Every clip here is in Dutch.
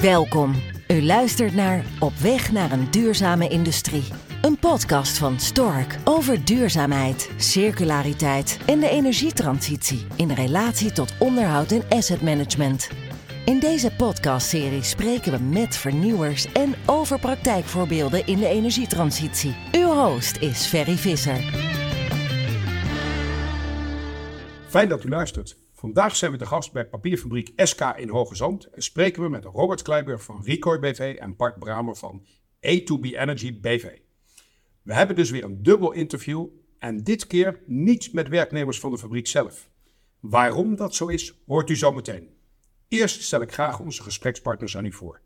Welkom. U luistert naar Op weg naar een duurzame industrie. Een podcast van Stork over duurzaamheid, circulariteit en de energietransitie in relatie tot onderhoud en asset management. In deze podcastserie spreken we met vernieuwers en over praktijkvoorbeelden in de energietransitie. Uw host is Ferry Visser. Fijn dat u luistert. Vandaag zijn we de gast bij papierfabriek SK in Hoge Zand en spreken we met Robert Kleiber van Ricoy BV en Bart Bramer van A2B Energy BV. We hebben dus weer een dubbel interview en dit keer niet met werknemers van de fabriek zelf. Waarom dat zo is, hoort u zo meteen. Eerst stel ik graag onze gesprekspartners aan u voor.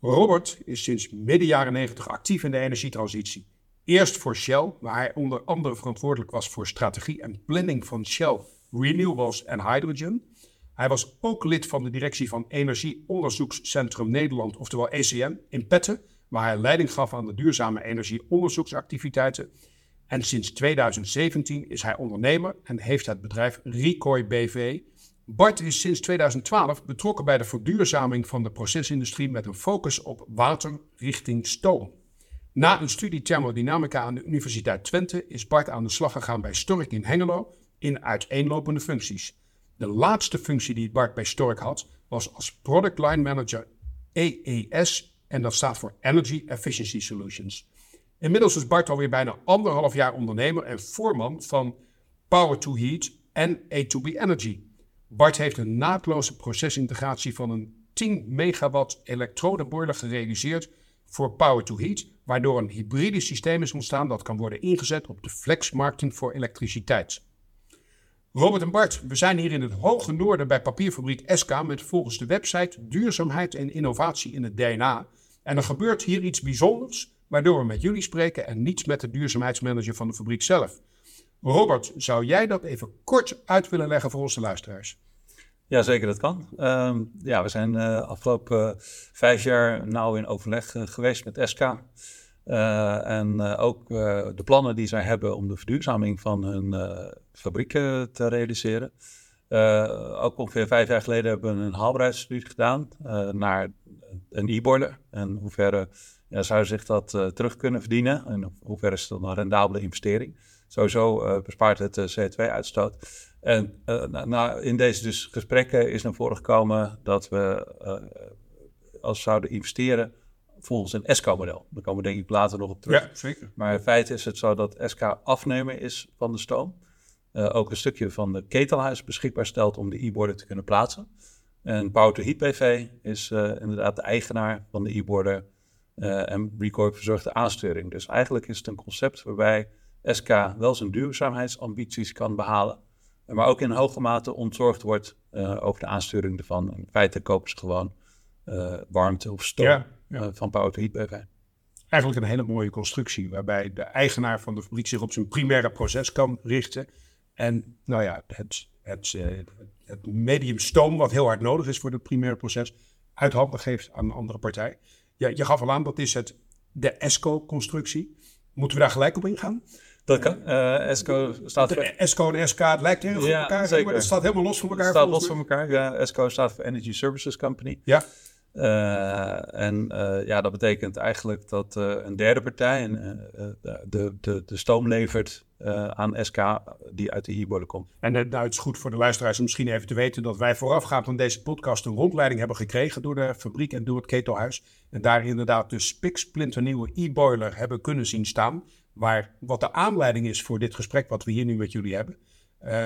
Robert is sinds midden jaren 90 actief in de energietransitie. Eerst voor Shell, waar hij onder andere verantwoordelijk was voor strategie en planning van Shell Renewables en Hydrogen. Hij was ook lid van de directie van Energieonderzoekscentrum Nederland, oftewel ECN, in Petten, waar hij leiding gaf aan de duurzame energieonderzoeksactiviteiten. En sinds 2017 is hij ondernemer en heeft het bedrijf Ricoy BV. Bart is sinds 2012 betrokken bij de verduurzaming van de procesindustrie met een focus op water richting stoom. Na een studie thermodynamica aan de Universiteit Twente is Bart aan de slag gegaan bij Stork in Hengelo in uiteenlopende functies. De laatste functie die Bart bij Stork had, was als Product Line Manager EES en dat staat voor Energy Efficiency Solutions. Inmiddels is Bart alweer bijna anderhalf jaar ondernemer en voorman van Power to Heat en A2B Energy. Bart heeft een naadloze procesintegratie van een 10 megawatt elektrodeboiler gerealiseerd voor Power to Heat, waardoor een hybride systeem is ontstaan dat kan worden ingezet op de flexmarkten voor elektriciteit. Robert en Bart, we zijn hier in het hoge noorden bij papierfabriek SK met volgens de website duurzaamheid en innovatie in het DNA. En er gebeurt hier iets bijzonders, waardoor we met jullie spreken en niet met de duurzaamheidsmanager van de fabriek zelf. Robert, zou jij dat even kort uit willen leggen voor onze luisteraars? Ja, zeker, dat kan. Uh, ja, we zijn uh, afgelopen uh, vijf jaar nauw in overleg uh, geweest met SK. Uh, en uh, ook uh, de plannen die zij hebben om de verduurzaming van hun fabrieken te realiseren. ook ongeveer vijf jaar geleden hebben we een haalbaarheidsstudie gedaan naar een e-boiler. En hoe hoeverre ja, zou zich dat terug kunnen verdienen? En hoe hoeverre is dat een rendabele investering? Sowieso bespaart het CO2-uitstoot. En in deze dus gesprekken is naar voren gekomen dat we als zouden investeren volgens een ESCO-model. Daar komen we denk ik later nog op terug. Ja, zeker. Maar in feite is het zo dat SK afnemer is van de stoom. Uh, ook een stukje van de ketelhuis beschikbaar stelt om de e-boarder te kunnen plaatsen. En Power to Heat PV is uh, inderdaad de eigenaar van de e-boarder uh, en Recorp verzorgt de aansturing. Dus eigenlijk is het een concept waarbij SK wel zijn duurzaamheidsambities kan behalen, maar ook in hoge mate ontzorgd wordt over de aansturing ervan. In feite kopen ze gewoon warmte of stoom. Ja ja. Uh, van Power Heat BV. Eigenlijk een hele mooie constructie, waarbij de eigenaar van de fabriek zich op zijn primaire proces kan richten. En nou ja, het, het, uh, het medium stoom, wat heel hard nodig is voor het primaire proces, uit handen geeft aan een andere partij. Ja, je gaf al aan, dat is het, de ESCO-constructie. Moeten we daar gelijk op ingaan? Dat kan. Uh, ESCO staat voor... ESCO en SK, het lijkt heel ja, op elkaar. Zeker. Maar het staat helemaal los van elkaar. Het staat los van elkaar, ja. ESCO staat voor Energy Services Company. Ja. Uh, en uh, ja, dat betekent eigenlijk dat uh, een derde partij de, de, de stoom levert aan SK die uit de e komt. En nou, het is goed voor de luisteraars om misschien even te weten dat wij voorafgaand aan deze podcast een rondleiding hebben gekregen door de fabriek en door het ketelhuis. En daar inderdaad de spiksplinternieuwe e-boiler hebben kunnen zien staan. Waar, wat de aanleiding is voor dit gesprek wat we hier nu met jullie hebben.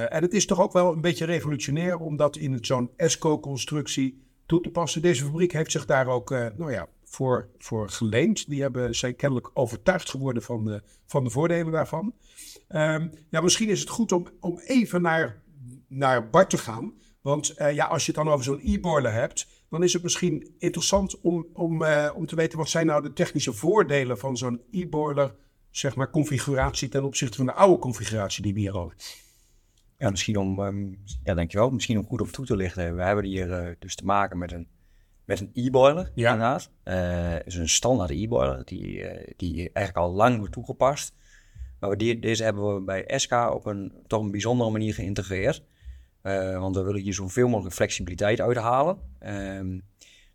en het is toch ook wel een beetje revolutionair omdat in zo'n ESCO-constructie toe te passen. Deze fabriek heeft zich daar ook uh, nou ja, voor, voor geleend. Die hebben, zijn kennelijk overtuigd geworden van de, van de voordelen daarvan. Ja, misschien is het goed om, om even naar, naar Bart te gaan. Want uh, ja, als je het dan over zo'n e-boiler hebt, dan is het misschien interessant om, om, uh, om te weten wat zijn nou de technische voordelen van zo'n e-boiler, zeg maar, configuratie ten opzichte van de oude configuratie die we hier hadden. Ja, misschien om, um, ja, dankjewel. Misschien om goed op toe te lichten. We hebben hier uh, dus te maken met een, met een e-boiler, ja. inderdaad. Uh, is een standaard e-boiler die, uh, die eigenlijk al lang wordt toegepast. Maar die, deze hebben we bij SK op een toch een bijzondere manier geïntegreerd. want we willen hier zoveel mogelijk flexibiliteit uithalen. Um,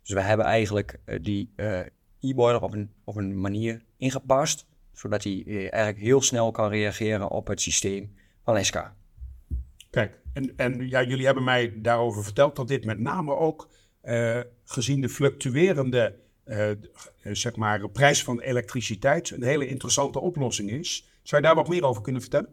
Dus we hebben eigenlijk eh, die eh, e-boiler op een, op een manier ingepast, zodat hij eh, eigenlijk heel snel kan reageren op het systeem van SK. Kijk, en, en ja, jullie hebben mij daarover verteld dat dit met name ook eh, gezien de fluctuerende eh, zeg maar, prijs van elektriciteit een hele interessante oplossing is. Zou je daar wat meer over kunnen vertellen?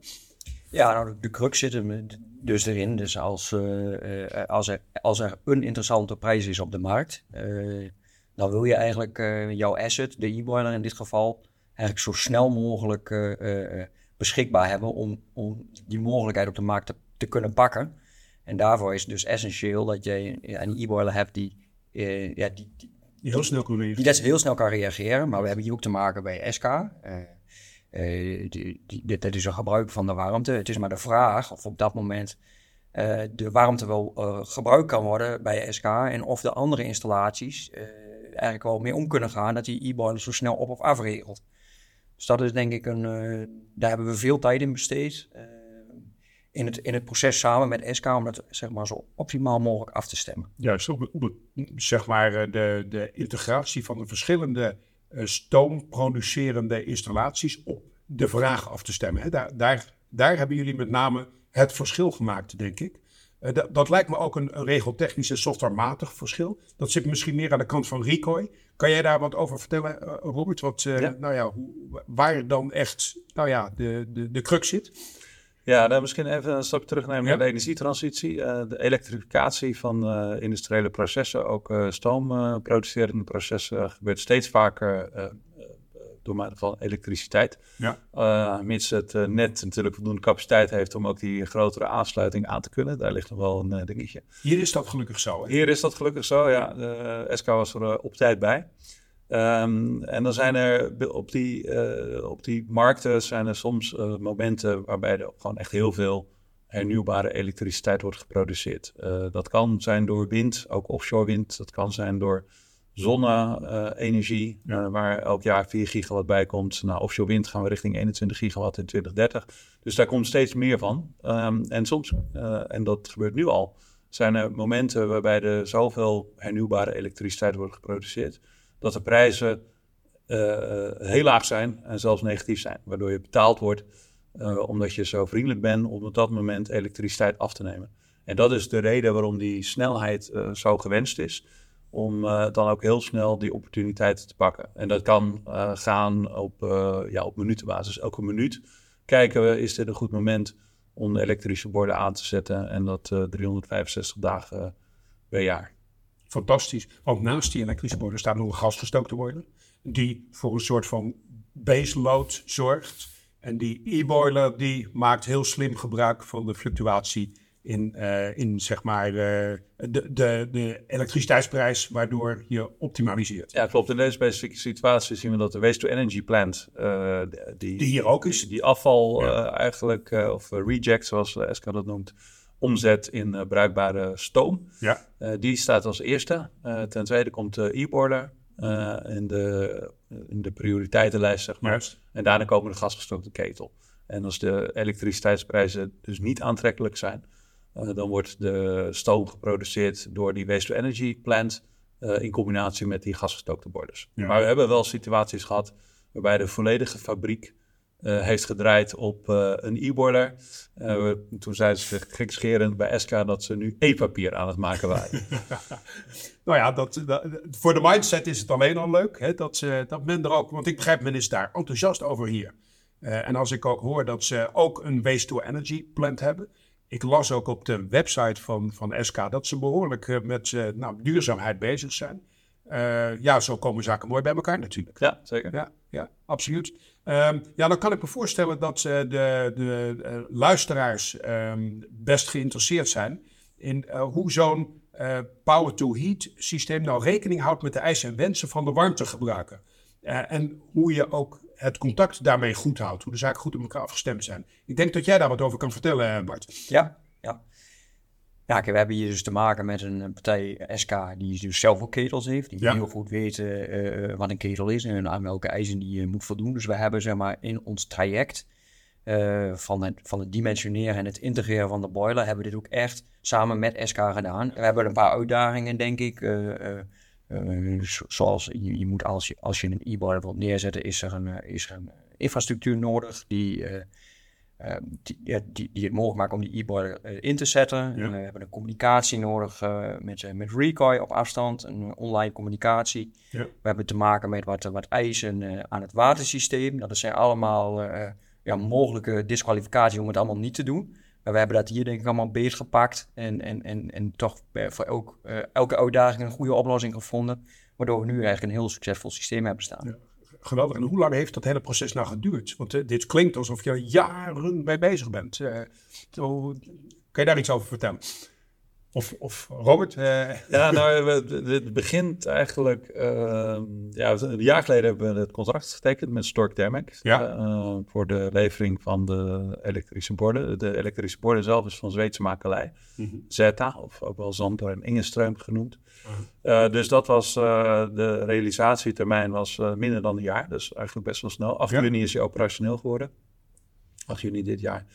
Ja, nou, de, crux zit hem dus erin. Dus als, eh, eh, als, er, als er een interessante prijs is op de markt, eh, dan wil je eigenlijk eh, jouw asset, de e-boiler in dit geval, eigenlijk zo snel mogelijk eh, eh, beschikbaar hebben om, om die mogelijkheid op de markt te, te kunnen pakken. En daarvoor is het dus essentieel dat je een e-boiler hebt die, eh, ja, die, die, Die heel snel die reageren. dat heel snel kan reageren. Maar we hebben hier ook te maken bij SK. eh, eh, die, die, dit is een gebruik van de warmte. Het is maar de vraag of op dat moment de warmte wel eh, gebruikt kan worden bij SK. En of de andere installaties eigenlijk wel mee om kunnen gaan dat die e-boiler zo snel op of afregelt. Dus dat is denk ik een. daar hebben we veel tijd in besteed. In, het, in het proces samen met SK om dat zeg maar, zo optimaal mogelijk af te stemmen. Juist, op, op het- zeg maar eh, de, de integratie van de verschillende eh, stoomproducerende installaties op de vraag af te stemmen. Hè. Daar, daar, daar hebben jullie met name het verschil gemaakt, denk ik. Eh, dat, dat lijkt me ook een, een regeltechnisch en softwarematig verschil. Dat zit misschien meer aan de kant van Recoy. Kan jij daar wat over vertellen, Robert? Wat, Ja. nou ja, hoe, waar dan echt nou ja, de, de, de crux zit? Ja, dan misschien even een stap terugnemen Ja. naar de energietransitie. Eh, de elektrificatie van eh, industriële processen, ook eh stoomproducerende processen, gebeurt steeds vaker door middel van elektriciteit. Ja. Mits het net natuurlijk voldoende capaciteit heeft om ook die grotere aansluiting aan te kunnen. Daar ligt nog wel een dingetje. Hier is dat gelukkig zo. Hè? Hier is dat gelukkig zo, ja. De SK was er op tijd bij. Ehm, en dan zijn er op die, eh, op die markten zijn er soms eh, momenten waarbij er gewoon echt heel veel hernieuwbare elektriciteit wordt geproduceerd. Eh, dat kan zijn door wind, ook offshore wind. Dat kan zijn door zonne-energie, Ja. waar elk jaar 4 gigawatt bij komt. Nou, offshore wind gaan we richting 21 gigawatt in 2030. Dus daar komt steeds meer van. Ehm, en soms, en dat gebeurt nu al, zijn er momenten waarbij er zoveel hernieuwbare elektriciteit wordt geproduceerd, dat de prijzen eh, heel laag zijn en zelfs negatief zijn. Waardoor je betaald wordt eh, omdat je zo vriendelijk bent om op dat moment elektriciteit af te nemen. En dat is de reden waarom die snelheid eh, zo gewenst is. Om eh, dan ook heel snel die opportuniteiten te pakken. En dat kan eh, gaan op, eh, ja, op minutenbasis. Elke minuut kijken we, is dit een goed moment om de elektrische borden aan te zetten. En dat eh 365 dagen per jaar. Fantastisch. Want naast die elektrische boiler staat nog een gasgestookte boiler. Die voor een soort van baseload zorgt. En die e-boiler die maakt heel slim gebruik van de fluctuatie in, eh, in zeg maar, eh, de, de, de elektriciteitsprijs, waardoor je optimaliseert. Ja, klopt. In deze specifieke situatie zien we dat de waste-to-energy plant, eh, die, Die hier ook is. die afval Ja. eigenlijk, of reject zoals de SK dat noemt, omzet in eh, bruikbare stoom. Ja, Eh, die staat als eerste. Eh, ten tweede komt e-boiler eh, in, de, in de prioriteitenlijst, zeg maar. juist. En daarna komen de gasgestookte ketel. En als de elektriciteitsprijzen dus niet aantrekkelijk zijn, dan wordt de stoom geproduceerd door die waste-to-energy plant in combinatie met die gasgestookte borders. Ja. Maar we hebben wel situaties gehad waarbij de volledige fabriek heeft gedraaid op eh, een e-boiler. Eh, toen zeiden ze gekscherend bij SK dat ze nu e-papier aan het maken waren. Nou ja, dat, dat- voor de mindset is het alleen al leuk hè, dat, ze, dat men er ook, want ik begrijp, men is daar enthousiast over hier. Eh, en als ik ook hoor dat ze ook een waste-to-energy plant hebben. Ik las ook op de website van, van SK dat ze behoorlijk eh, met eh, nou, duurzaamheid bezig zijn. Eh, ja, zo komen zaken mooi bij elkaar natuurlijk. ja, zeker. Ja, ja absoluut. Ehm, ja, dan kan ik me voorstellen dat eh, de, de eh, luisteraars ehm, best geïnteresseerd zijn in eh, hoe zo'n power-to-heat systeem nou rekening houdt met de eisen en wensen van de warmtegebruiker. En hoe je ook het contact daarmee goed houdt, hoe de zaken goed op elkaar afgestemd zijn. Ik denk dat jij daar wat over kan vertellen, Bart. Ja, ja. Ja, kijk, we hebben hier dus te maken met een een partij SK die dus zelf ook ketels heeft. Die Ja. heel goed weet eh, eh, wat een ketel is en aan welke eisen die je moet voldoen. Dus we hebben zeg maar in ons traject eh, van, het, van het dimensioneren en het integreren van de boiler hebben we dit ook echt samen met SK gedaan. We hebben een paar uitdagingen, denk ik, eh, eh, Eh, zo- zoals je, je moet als je, als je een e-boiler wilt neerzetten, is er een, eh, is er een infrastructuur nodig die, eh, eh, die, ja, die, die het mogelijk maakt om die e-boiler eh, in te zetten. Ja. En we hebben een communicatie nodig eh, met, eh, met Recoy op afstand, een eh, online communicatie. Ja. We hebben te maken met wat, wat eisen eh, aan het watersysteem. Dat zijn allemaal eh, ja, mogelijke disqualificaties om het allemaal niet te doen. Maar we hebben dat hier denk ik allemaal beet gepakt en, en, en, en toch eh, voor elk, eh, elke uitdaging een goede oplossing gevonden. Waardoor we nu eigenlijk een heel succesvol systeem hebben staan. Geweldig. En hoe lang heeft dat hele proces nou geduurd? Want eh, dit klinkt alsof je jaren mee bezig bent. Eh, zo- kan je daar iets over vertellen? Of, of Robert? eh, Ja, nou, het begint eigenlijk... eh, ja, een jaar geleden hebben we het contract getekend met Stork. Ja. eh, voor de levering van de elektrische borden. De elektrische borden zelf is van Zweedse makelij. Mhm. Zeta, of ook wel Zandor en Ingenström genoemd. Eh, dus dat was, eh, de realisatietermijn was minder dan een jaar. Dus eigenlijk best wel snel. 8 Ja. juni is hij operationeel geworden. 8 juni dit jaar.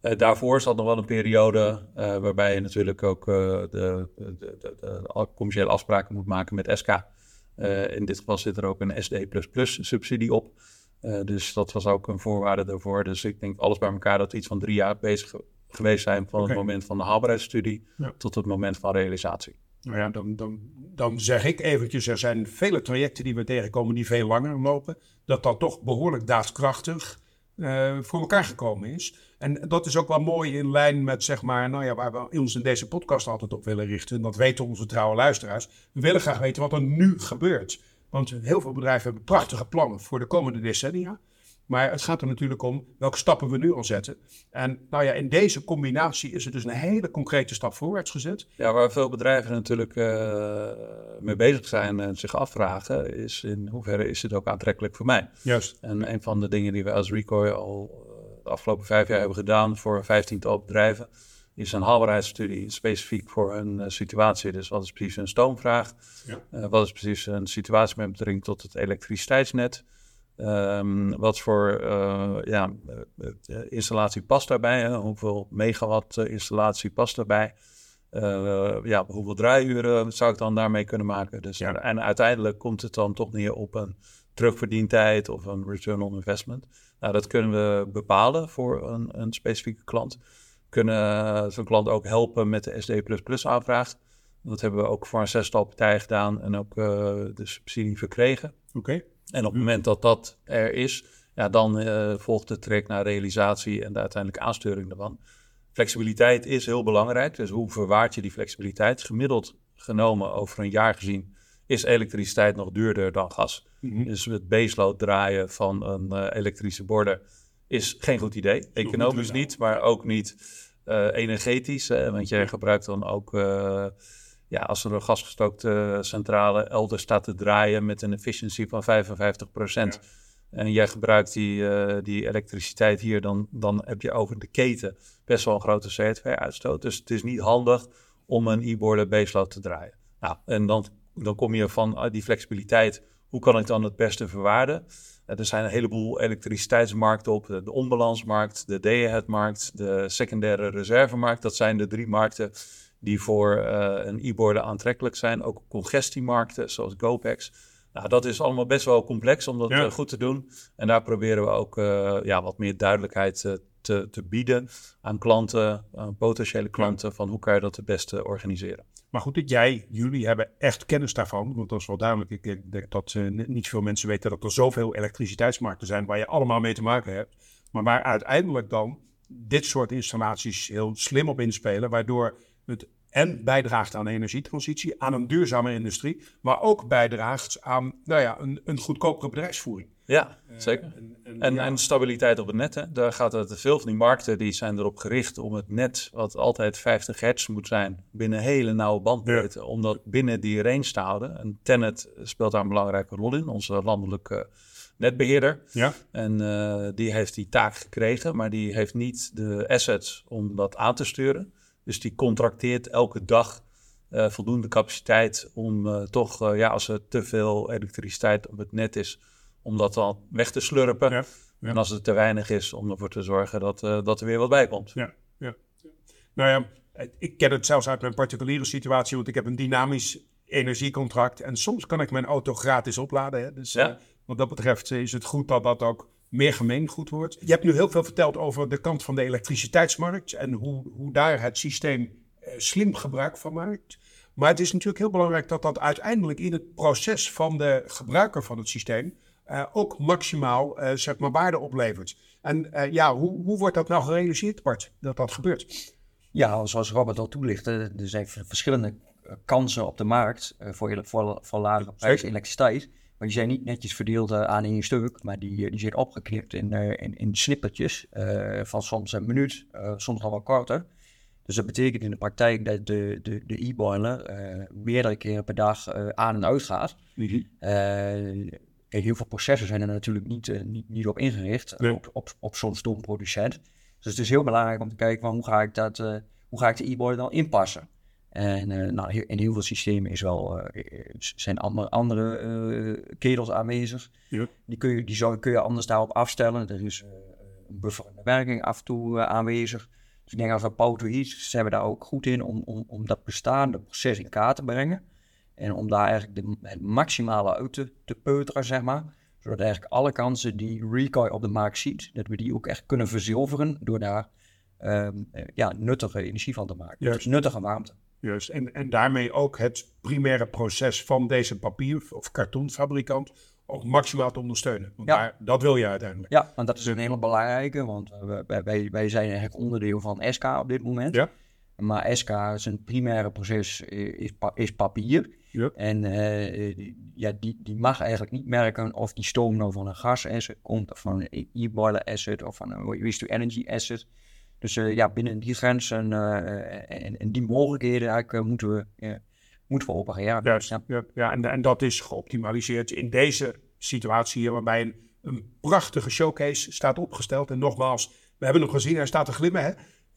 Eh, daarvoor zat nog wel een periode eh, waarbij je natuurlijk ook eh, de, de, de, commerciële afspraken moet maken met SK. In dit geval zit er ook een SD++ subsidie op. Dus dat was ook een voorwaarde daarvoor. Dus ik denk alles bij elkaar dat we iets van drie jaar bezig ge- geweest zijn van het moment van de haalbaarheidsstudie Ja. tot het moment van realisatie. Nou ja, dan, dan, dan zeg ik eventjes, er zijn vele trajecten die we tegenkomen die veel langer lopen. Dat dat toch behoorlijk daadkrachtig voor elkaar gekomen is. En dat is ook wel mooi in lijn met, zeg maar, nou ja, waar we ons in deze podcast altijd op willen richten. En dat weten onze trouwe luisteraars. We willen graag weten wat er nu gebeurt. Want heel veel bedrijven hebben prachtige plannen voor de komende decennia. Maar het gaat er natuurlijk om welke stappen we nu al zetten. En nou ja, in deze combinatie is er dus een hele concrete stap voorwaarts gezet. Ja, waar veel bedrijven natuurlijk eh, mee bezig zijn en zich afvragen, is in hoeverre is het ook aantrekkelijk voor mij? Juist. En een van de dingen die we als Recoy al de afgelopen vijf jaar hebben gedaan voor een vijftiental bedrijven, is een haalbaarheidsstudie specifiek voor hun eh, situatie. Dus wat is precies hun stoomvraag? Ja. Eh, wat is precies een situatie met betrekking tot het elektriciteitsnet? Ehm, wat voor eh, ja, installatie past daarbij? Hè? Hoeveel megawatt installatie past daarbij? Ja, hoeveel draaiuren zou ik dan daarmee kunnen maken? Dus, Ja. En uiteindelijk komt het dan toch neer op een terugverdientijd of een return on investment. Nou, dat kunnen we bepalen voor een, een specifieke klant. We kunnen zo'n klant ook helpen met de SD++ aanvraag. Dat hebben we ook voor een zestal partijen gedaan en ook eh, de subsidie verkregen. Oké. En op het moment dat dat er is, ja, dan eh, volgt het traject naar realisatie en de uiteindelijke aansturing daarvan. Flexibiliteit is heel belangrijk, dus hoe verwaard je die flexibiliteit? Gemiddeld genomen over een jaar gezien is elektriciteit nog duurder dan gas. Mhm. Dus het baseload draaien van een eh, elektrische borden is geen goed idee. Economisch niet, maar ook niet eh, energetisch. Hè, want je gebruikt dan ook, eh, ja, als er een gasgestookte centrale elders staat te draaien met een efficiëntie van 55%. En jij gebruikt die, die elektriciteit hier, dan, dan heb je over de keten best wel een grote CO2-uitstoot. Dus het is niet handig om een e-boarder baseload te draaien. Nou, en dan, dan kom je van ah, die flexibiliteit, hoe kan ik dan het beste verwaarden? Er zijn een heleboel elektriciteitsmarkten op. De, onbalansmarkt, de day-ahead-markt, de secundaire reservemarkt. Dat zijn de drie markten die voor eh, een e-boarder aantrekkelijk zijn. Ook congestiemarkten, zoals GoPax. Nou, dat is allemaal best wel complex om dat Ja. eh, goed te doen. En daar proberen we ook eh, ja, wat meer duidelijkheid te, te bieden aan klanten, aan potentiële klanten, van hoe kan je dat het beste organiseren. Maar goed, jij, jullie hebben echt kennis daarvan. Want dat is wel duidelijk. Ik- denk dat eh, ni- niet veel mensen weten dat er zoveel elektriciteitsmarkten zijn waar je allemaal mee te maken hebt. Maar waar uiteindelijk dan dit soort installaties heel slim op inspelen. Waardoor het en bijdraagt aan de energietransitie, aan een duurzame industrie. Maar ook bijdraagt aan nou ja, een, een goedkopere bedrijfsvoering. Ja, zeker. En, en, En, ja, en stabiliteit op het net. Hè. Daar gaat het, veel van die markten die zijn erop gericht om het net, wat altijd 50 hertz moet zijn, binnen hele nauwe bandbreedte, om dat binnen die range te houden. En Tenet speelt daar een belangrijke rol in, onze landelijke netbeheerder. ja, En eh, die heeft die taak gekregen, maar die heeft niet de assets om dat aan te sturen. Dus die contracteert elke dag eh, voldoende capaciteit om eh, toch, eh, ja, als er te veel elektriciteit op het net is, om dat dan weg te slurpen. ja, ja. En als het te weinig is, om ervoor te zorgen dat, eh, dat er weer wat bij komt. Ja, ja. Nou ja, ik ken het zelfs uit mijn particuliere situatie, want ik heb een dynamisch energiecontract. En soms kan ik mijn auto gratis opladen. Hè. Dus Ja. eh, wat dat betreft is het goed dat dat ook meer gemeengoed wordt. Je hebt nu heel veel verteld over de kant van de elektriciteitsmarkt en hoe, hoe daar het systeem eh, slim gebruik van maakt. Maar het is natuurlijk heel belangrijk dat dat uiteindelijk in het proces van de gebruiker van het systeem eh, ook maximaal eh, zeg maar waarde oplevert. En eh, ja, hoe, hoe wordt dat nou gerealiseerd, Bart, dat dat gebeurt? Ja, zoals Robert al toelichtte, er zijn verschillende kansen op de markt voor, ele- voor, voor lagere elektriciteit. Maar die zijn niet netjes verdeeld aan één stuk, maar die, die zijn opgeknipt in, in, in snippertjes van soms een minuut, soms nog wel korter. Dus dat betekent in de praktijk dat de, de, de e-boiler meerdere keren per dag aan en uit gaat. Eh, kijk, heel veel processen zijn er natuurlijk niet, eh, niet, niet op ingericht, Nee. op, op, op zo'n stoomproducent. Dus het is heel belangrijk om te kijken van hoe ga ik, dat, eh, hoe ga ik de e-boiler dan inpassen. En eh, nou, in heel veel systemen is wel, eh, zijn andere, andere eh, kedels aanwezig. Ja. Die, kun je, die zou, kun je anders daarop afstellen. Er is eh, een bufferende werking af en toe eh, aanwezig. Dus ik denk als we Power to Heat zijn we daar ook goed in om, om, om dat bestaande proces in kaart te brengen. En om daar eigenlijk de, het maximale uit te, te peuteren, zeg maar. Zodat eigenlijk alle kansen die Recoil op de markt ziet, dat we die ook echt kunnen verzilveren door daar ehm, eh, ja, nuttige energie van te maken. Juist. Dus nuttige warmte. Juist. En, en daarmee ook het primaire proces van deze papier- of kartonfabrikant ook maximaal te ondersteunen. Want Ja. daar, dat wil je uiteindelijk. Ja, want dat is een hele belangrijke, want eh, wij, wij, wij zijn eigenlijk onderdeel van SK op dit moment. Ja. Maar SK, zijn primaire proces eh, is, is papier. Ja. En eh, die- ja, die, die mag eigenlijk niet merken of die stoom nou van een gas-asset komt, of van een e-boiler asset, of van een waste-to-energy asset. Dus eh, ja, binnen die grenzen eh, en, en die mogelijkheden eigenlijk, moeten, we, moeten we opereren. Juist. Ja. Ja. Ja, en, en dat is geoptimaliseerd in deze situatie hier, waarbij een, een prachtige showcase staat opgesteld. En nogmaals, we hebben hem gezien, hij staat te glimmen. Hè?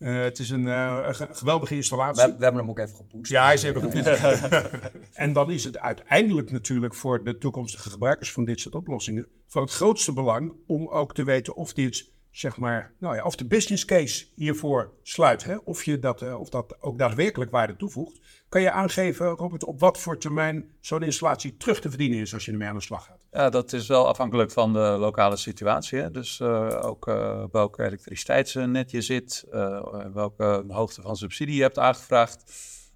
Eh, het is een, eh, geweldige We, installatie. we hebben hem ook even gepoetst. Ja, hij is even goed. en dan is het uiteindelijk natuurlijk voor de toekomstige gebruikers van dit soort oplossingen van het grootste belang om ook te weten of dit, zeg maar, nou ja, of de business case hiervoor sluit. Hè? Of, je dat, eh, of dat ook daadwerkelijk waarde toevoegt. Kan je aangeven, op wat voor termijn zo'n installatie terug te verdienen is als je ermee aan de slag gaat? Ja, dat is wel afhankelijk van de lokale situatie. Hè? Dus eh, ook eh, welke elektriciteitsnet je zit, eh, welke hoogte van subsidie je hebt aangevraagd,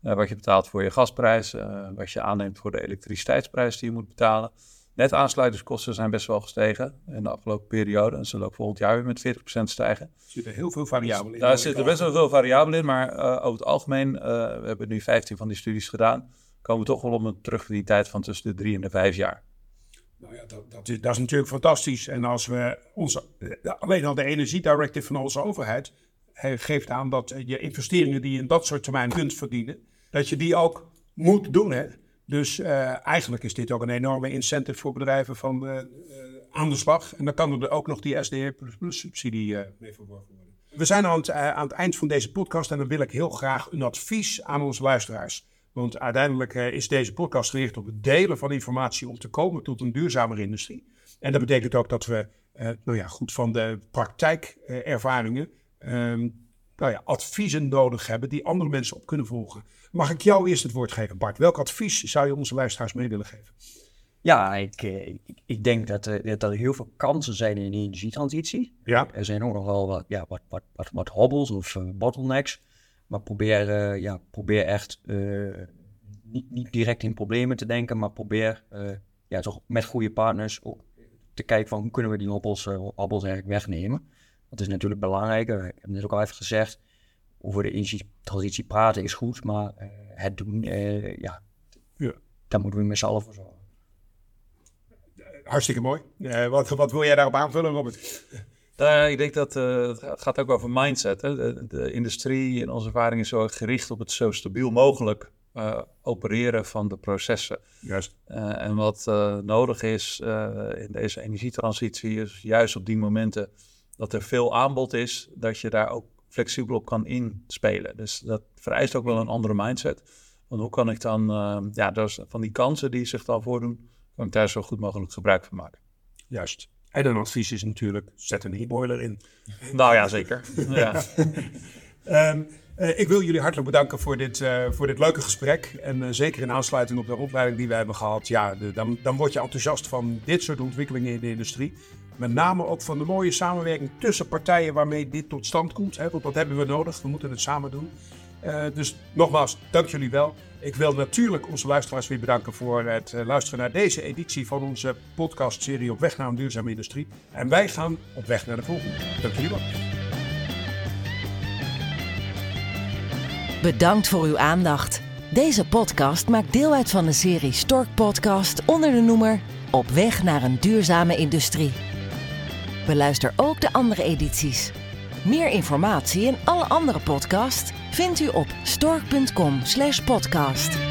wat je betaalt voor je gasprijs, wat je aanneemt voor de elektriciteitsprijs die je moet betalen. Net aansluitingskosten zijn best wel gestegen in de afgelopen periode en zullen ook volgend jaar weer met 40% stijgen. Er zitten heel veel variabelen in. Daar zitten best wel veel variabelen in, maar eh, over het algemeen, eh, we hebben nu 15 van die studies gedaan, komen we toch wel op een terugverdientijd van tussen de drie en de vijf jaar. Nou ja, dat, dat, is, dat is natuurlijk fantastisch. En als we onze, eh, alleen al de energiedirective van onze overheid geeft aan dat je investeringen die je in dat soort termijn kunt verdienen, dat je die ook moet doen. Hè? Dus eh, eigenlijk is dit ook een enorme incentive voor bedrijven van eh, aan de slag. En dan kan er ook nog die SDE subsidie eh, mee verworven worden. We zijn aan het, aan het eind van deze podcast en dan wil ik heel graag een advies aan onze luisteraars. Want uiteindelijk is deze podcast gericht op het delen van informatie om te komen tot een duurzamere industrie. En dat betekent ook dat we nou ja, goed van de praktijkervaringen ehm, nou ja, adviezen nodig hebben die andere mensen op kunnen volgen. Mag ik jou eerst het woord geven, Bart? Welk advies zou je onze luisteraars mee willen geven? Ja, ik, eh, ik, denk dat, eh, dat er heel veel kansen zijn in de energietransitie. Ja, Er zijn ook nog wel wat, ja, wat, wat, wat, wat hobbels of eh, bottlenecks. Maar probeer, eh, ja, probeer echt eh, niet, niet direct in problemen te denken, maar probeer eh, ja, toch met goede partners ook te kijken van hoe kunnen we die hobbels, eh, hobbels eigenlijk wegnemen. Dat is natuurlijk belangrijk. Eh, Ik heb net ook al even gezegd, over de energietransitie praten is goed, maar eh, het doen, eh, ja, Ja. daar moeten we met z'n allen voor zorgen. hartstikke mooi. Eh, wat, wat wil jij daarop aanvullen, Robert? Nou, ik denk dat eh, het gaat ook over mindset. Hè? De, de industrie in onze ervaring is zo gericht op het zo stabiel mogelijk eh, opereren van de processen. Juist. Eh, en wat eh, nodig is eh, in deze energietransitie is juist op die momenten dat er veel aanbod is, dat je daar ook flexibel op kan inspelen. Dus dat vereist ook wel een andere mindset. Want hoe kan ik dan, eh, ja, dus van die kansen die zich dan voordoen, kan ik daar zo goed mogelijk gebruik van maken. Juist. En een advies is natuurlijk, zet een e-boiler in. Nou ja, zeker. ja. Ehm, eh, ik wil jullie hartelijk bedanken voor dit, eh, voor dit leuke gesprek. En eh, zeker in aansluiting op de opleiding die we hebben gehad. Ja, de- dan, dan word je enthousiast van dit soort ontwikkelingen in de industrie. Met name ook van de mooie samenwerking tussen partijen waarmee dit tot stand komt. Hè, want dat hebben we nodig. We moeten het samen doen. Eh, dus nogmaals, dank jullie wel. Ik wil natuurlijk onze luisteraars weer bedanken voor het eh, luisteren naar deze editie van onze podcastserie Op weg naar een duurzame industrie. En wij gaan op weg naar de volgende. Dank jullie wel. Bedankt voor uw aandacht. Deze podcast maakt deel uit van de serie Stork Podcast onder de noemer Op weg naar een duurzame industrie. Beluister ook de andere edities. Meer informatie en alle andere podcasts vindt u op stork.com/podcast.